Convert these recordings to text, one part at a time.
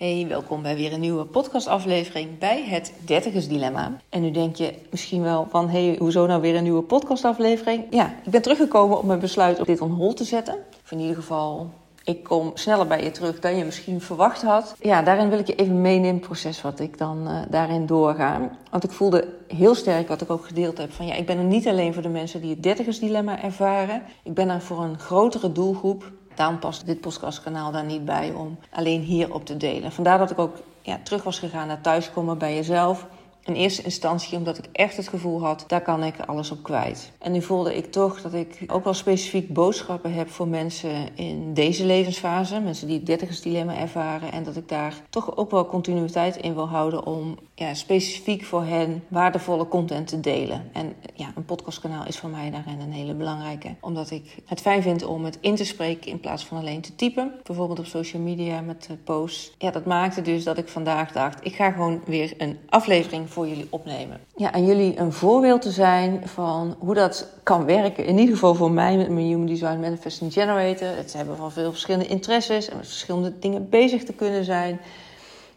Hey, welkom bij weer een nieuwe podcastaflevering bij het Dertigers Dilemma. En nu denk je misschien wel van, hey, hoezo nou weer een nieuwe podcastaflevering? Ja, ik ben teruggekomen op mijn besluit om dit on hold te zetten. Of in ieder geval, ik kom sneller bij je terug dan je misschien verwacht had. Ja, daarin wil ik je even meenemen het proces wat ik dan uh, daarin doorga. Want ik voelde heel sterk, wat ik ook gedeeld heb, van ja, ik ben er niet alleen voor de mensen die het Dertigers Dilemma ervaren. Ik ben er voor een grotere doelgroep Daarom past dit podcastkanaal daar niet bij om alleen hierop te delen. Vandaar dat ik ook ja, terug was gegaan naar thuiskomen bij jezelf in eerste instantie omdat ik echt het gevoel had, daar kan ik alles op kwijt. En nu voelde ik toch dat ik ook wel specifiek boodschappen heb voor mensen in deze levensfase, mensen die het dertigersdilemma ervaren, en dat ik daar toch ook wel continuïteit in wil houden om ja, specifiek voor hen waardevolle content te delen. En ja, een podcastkanaal is voor mij daarin een hele belangrijke, omdat ik het fijn vind om het in te spreken in plaats van alleen te typen, bijvoorbeeld op social media met posts. Ja, dat maakte dus dat ik vandaag dacht, ik ga gewoon weer een aflevering voor jullie opnemen. Ja, en jullie een voorbeeld te zijn van hoe dat kan werken. In ieder geval voor mij met mijn Human Design Manifesting Generator. Het hebben van veel verschillende interesses en met verschillende dingen bezig te kunnen zijn.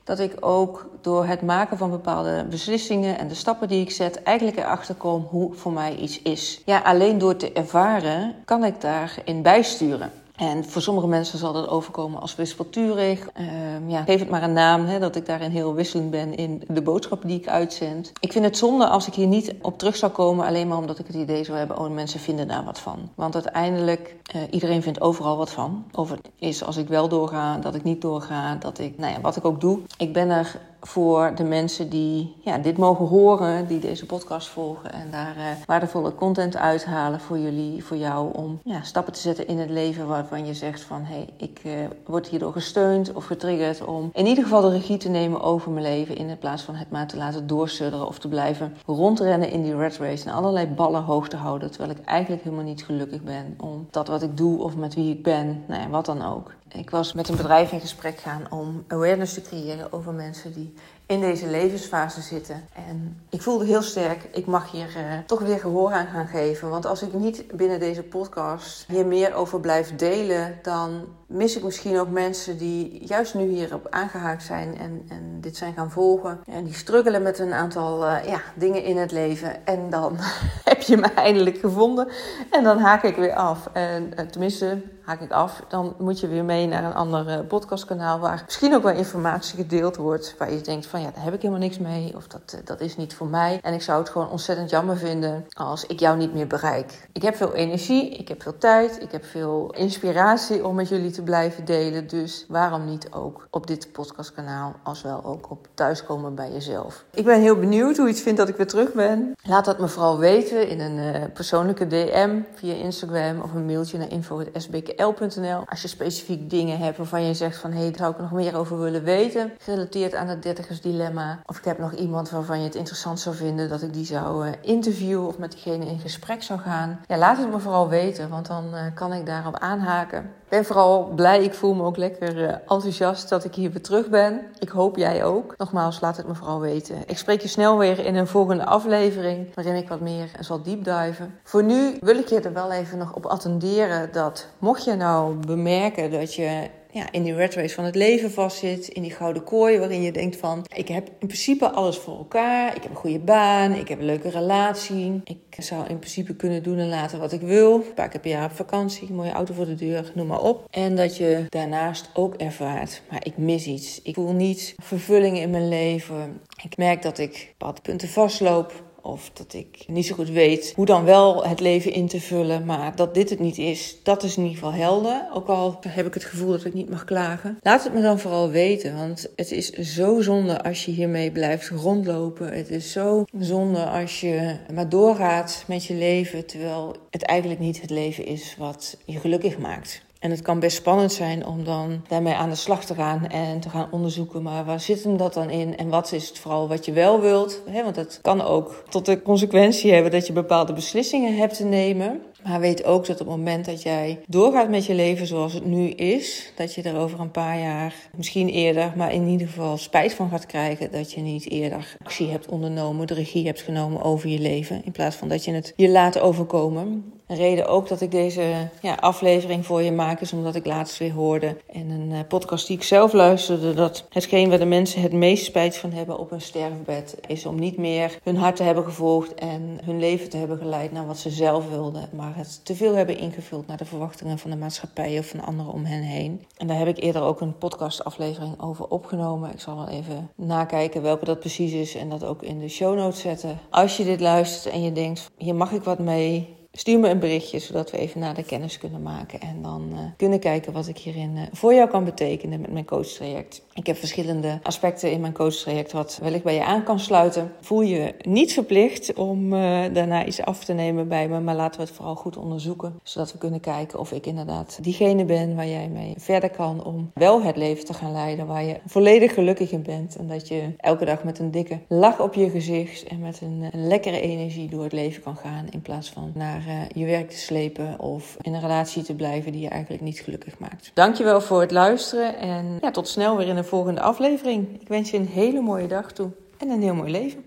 Dat ik ook door het maken van bepaalde beslissingen en de stappen die ik zet, eigenlijk erachter kom hoe voor mij iets is. Ja, alleen door te ervaren kan ik daarin bijsturen. En voor sommige mensen zal dat overkomen als wispelturig. Uh, ja, geef het maar een naam, hè, dat ik daarin heel wisselend ben in de boodschappen die ik uitzend. Ik vind het zonde als ik hier niet op terug zou komen, alleen maar omdat ik het idee zou hebben, oh, mensen vinden daar wat van. Want uiteindelijk, uh, iedereen vindt overal wat van. Of het is als ik wel doorga, dat ik niet doorga, dat ik, nou ja, wat ik ook doe. Ik ben er voor de mensen die ja, dit mogen horen, die deze podcast volgen en daar uh, waardevolle content uithalen voor jullie, voor jou, om ja, stappen te zetten in het leven waarvan je zegt van hé, hey, ik uh, word hierdoor gesteund of getriggerd om in ieder geval de regie te nemen over mijn leven in plaats van het maar te laten doorsudderen of te blijven rondrennen in die red race en allerlei ballen hoog te houden, terwijl ik eigenlijk helemaal niet gelukkig ben om dat wat ik doe of met wie ik ben, nou ja, wat dan ook. Ik was met een bedrijf in gesprek gaan om awareness te creëren over mensen die in deze levensfase zitten. En ik voelde heel sterk, ik mag hier uh, toch weer gehoor aan gaan geven. Want als ik niet binnen deze podcast hier meer over blijf delen, dan mis ik misschien ook mensen die juist nu hierop aangehaakt zijn en, en dit zijn gaan volgen. En die struggelen met een aantal uh, ja, dingen in het leven. En dan heb je me eindelijk gevonden. En dan haak ik weer af. En uh, tenminste, haak ik af. Dan moet je weer mee naar een ander podcastkanaal waar misschien ook wel informatie gedeeld wordt. Waar je denkt van ja, daar heb ik helemaal niks mee. Of dat, dat is niet voor mij. En ik zou het gewoon ontzettend jammer vinden als ik jou niet meer bereik. Ik heb veel energie, ik heb veel tijd, ik heb veel inspiratie om met jullie te blijven delen. Dus waarom niet ook op dit podcastkanaal, als wel ook op thuiskomen bij jezelf. Ik ben heel benieuwd hoe je het vindt dat ik weer terug ben. Laat dat me vooral weten in een uh, persoonlijke DM via Instagram of een mailtje naar info.sbkl.nl. Als je specifiek dingen hebt waarvan je zegt van hé, hey, daar zou ik nog meer over willen weten, gerelateerd aan het dertigersdilemma. Of ik heb nog iemand waarvan je het interessant zou vinden dat ik die zou uh, interviewen of met diegene in gesprek zou gaan. Ja, laat het me vooral weten, want dan uh, kan ik daarop aanhaken. Ben vooral blij, ik voel me ook lekker uh, enthousiast dat ik hier weer terug ben. Ik hoop jij ook. Nogmaals, laat het me vooral weten. Ik spreek je snel weer in een volgende aflevering waarin ik wat meer zal diepduiven. Voor nu wil ik je er wel even nog op attenderen dat mocht je nou bemerken dat je ja, in die red race van het leven vastzit. In die gouden kooi waarin je denkt van... ik heb in principe alles voor elkaar. Ik heb een goede baan. Ik heb een leuke relatie. Ik zou in principe kunnen doen en laten wat ik wil. Een paar keer per jaar op vakantie. Mooie auto voor de deur. Noem maar op. En dat je daarnaast ook ervaart... maar ik mis iets. Ik voel niet vervulling in mijn leven. Ik merk dat ik bepaalde punten vastloop of dat ik niet zo goed weet hoe dan wel het leven in te vullen. Maar dat dit het niet is, dat is in ieder geval helder. Ook al heb ik het gevoel dat ik niet mag klagen. Laat het me dan vooral weten. Want het is zo zonde als je hiermee blijft rondlopen. Het is zo zonde als je maar doorgaat met je leven. Terwijl het eigenlijk niet het leven is wat je gelukkig maakt. En het kan best spannend zijn om dan daarmee aan de slag te gaan en te gaan onderzoeken. Maar waar zit hem dat dan in? En wat is het vooral wat je wel wilt? want het kan ook tot de consequentie hebben dat je bepaalde beslissingen hebt te nemen. Maar weet ook dat op het moment dat jij doorgaat met je leven zoals het nu is, dat je er over een paar jaar, misschien eerder, maar in ieder geval spijt van gaat krijgen dat je niet eerder actie hebt ondernomen, de regie hebt genomen over je leven, in plaats van dat je het je laat overkomen. Een reden ook dat ik deze ja, aflevering voor je maak is omdat ik laatst weer hoorde in een uh, podcast die ik zelf luisterde dat hetgeen waar de mensen het meest spijt van hebben op hun sterfbed is om niet meer hun hart te hebben gevolgd en hun leven te hebben geleid naar wat ze zelf wilden, maar het te veel hebben ingevuld naar de verwachtingen van de maatschappij of van anderen om hen heen. En daar heb ik eerder ook een podcastaflevering over opgenomen. Ik zal wel even nakijken welke dat precies is en dat ook in de show notes zetten. Als je dit luistert en je denkt, hier mag ik wat mee, Stuur me een berichtje, zodat we even naar de kennis kunnen maken. En dan uh, kunnen kijken wat ik hierin uh, voor jou kan betekenen met mijn coachtraject. Ik heb verschillende aspecten in mijn coachtraject wat wellicht bij je aan kan sluiten. Voel je niet verplicht om uh, daarna iets af te nemen bij me. Maar laten we het vooral goed onderzoeken. Zodat we kunnen kijken of ik inderdaad diegene ben waar jij mee verder kan. Om wel het leven te gaan leiden waar je volledig gelukkig in bent. En dat je elke dag met een dikke lach op je gezicht en met een, een lekkere energie door het leven kan gaan. In plaats van naar uh, je werk te slepen of in een relatie te blijven die je eigenlijk niet gelukkig maakt. Dankjewel voor het luisteren en ja, tot snel weer in de volgende aflevering. Ik wens je een hele mooie dag toe en een heel mooi leven.